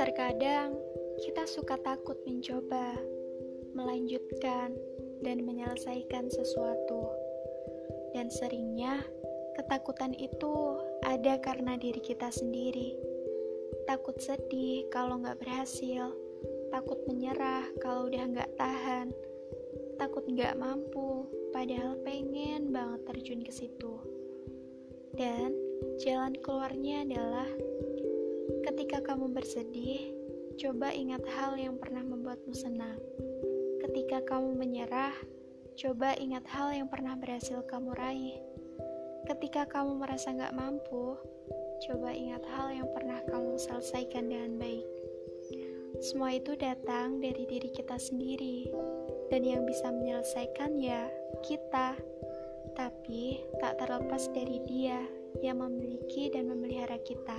Terkadang kita suka takut mencoba, melanjutkan, dan menyelesaikan sesuatu, dan seringnya ketakutan itu ada karena diri kita sendiri. Takut sedih kalau nggak berhasil, takut menyerah kalau udah nggak tahan, takut nggak mampu, padahal pengen banget terjun ke situ. Dan jalan keluarnya adalah Ketika kamu bersedih, coba ingat hal yang pernah membuatmu senang. Ketika kamu menyerah, coba ingat hal yang pernah berhasil kamu raih. Ketika kamu merasa gak mampu, coba ingat hal yang pernah kamu selesaikan dengan baik. Semua itu datang dari diri kita sendiri, dan yang bisa menyelesaikan ya kita. Tapi tak terlepas dari dia yang memiliki dan memelihara kita.